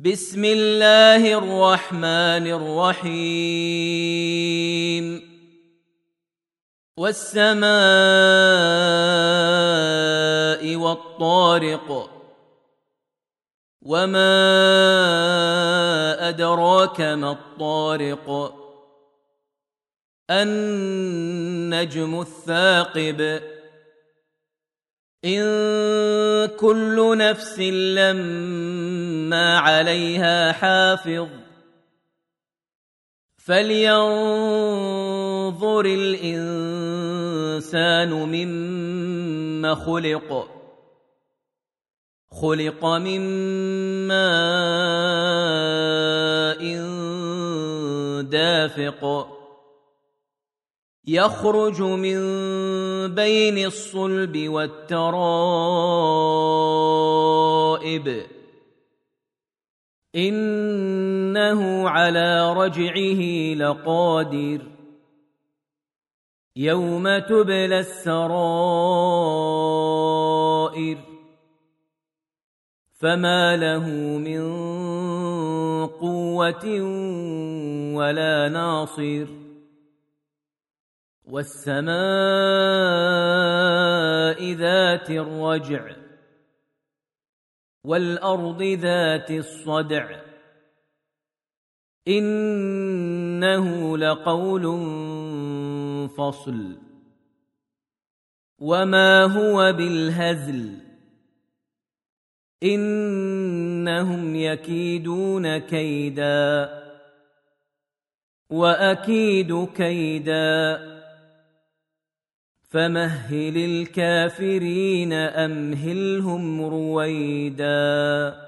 بسم الله الرحمن الرحيم. والسماء والطارق وما أدراك ما الطارق. النجم الثاقب. إن كل نفس لما عليها حافظ. فلينظر الإنسان مما خلق. خلق من ماء دافق. يخرج من بين الصلب والترائب. إنه على رجعه لقادر. يوم تبلى السرائر. فما له من قوة ولا ناصر. والسماء ذات الرجع. والأرض ذات الصدع. إنه لقول فصل. وما هو بالهزل. إنهم يكيدون كيدا. وأكيد كيدا. فمهل الكافرين أمهلهم رويدا.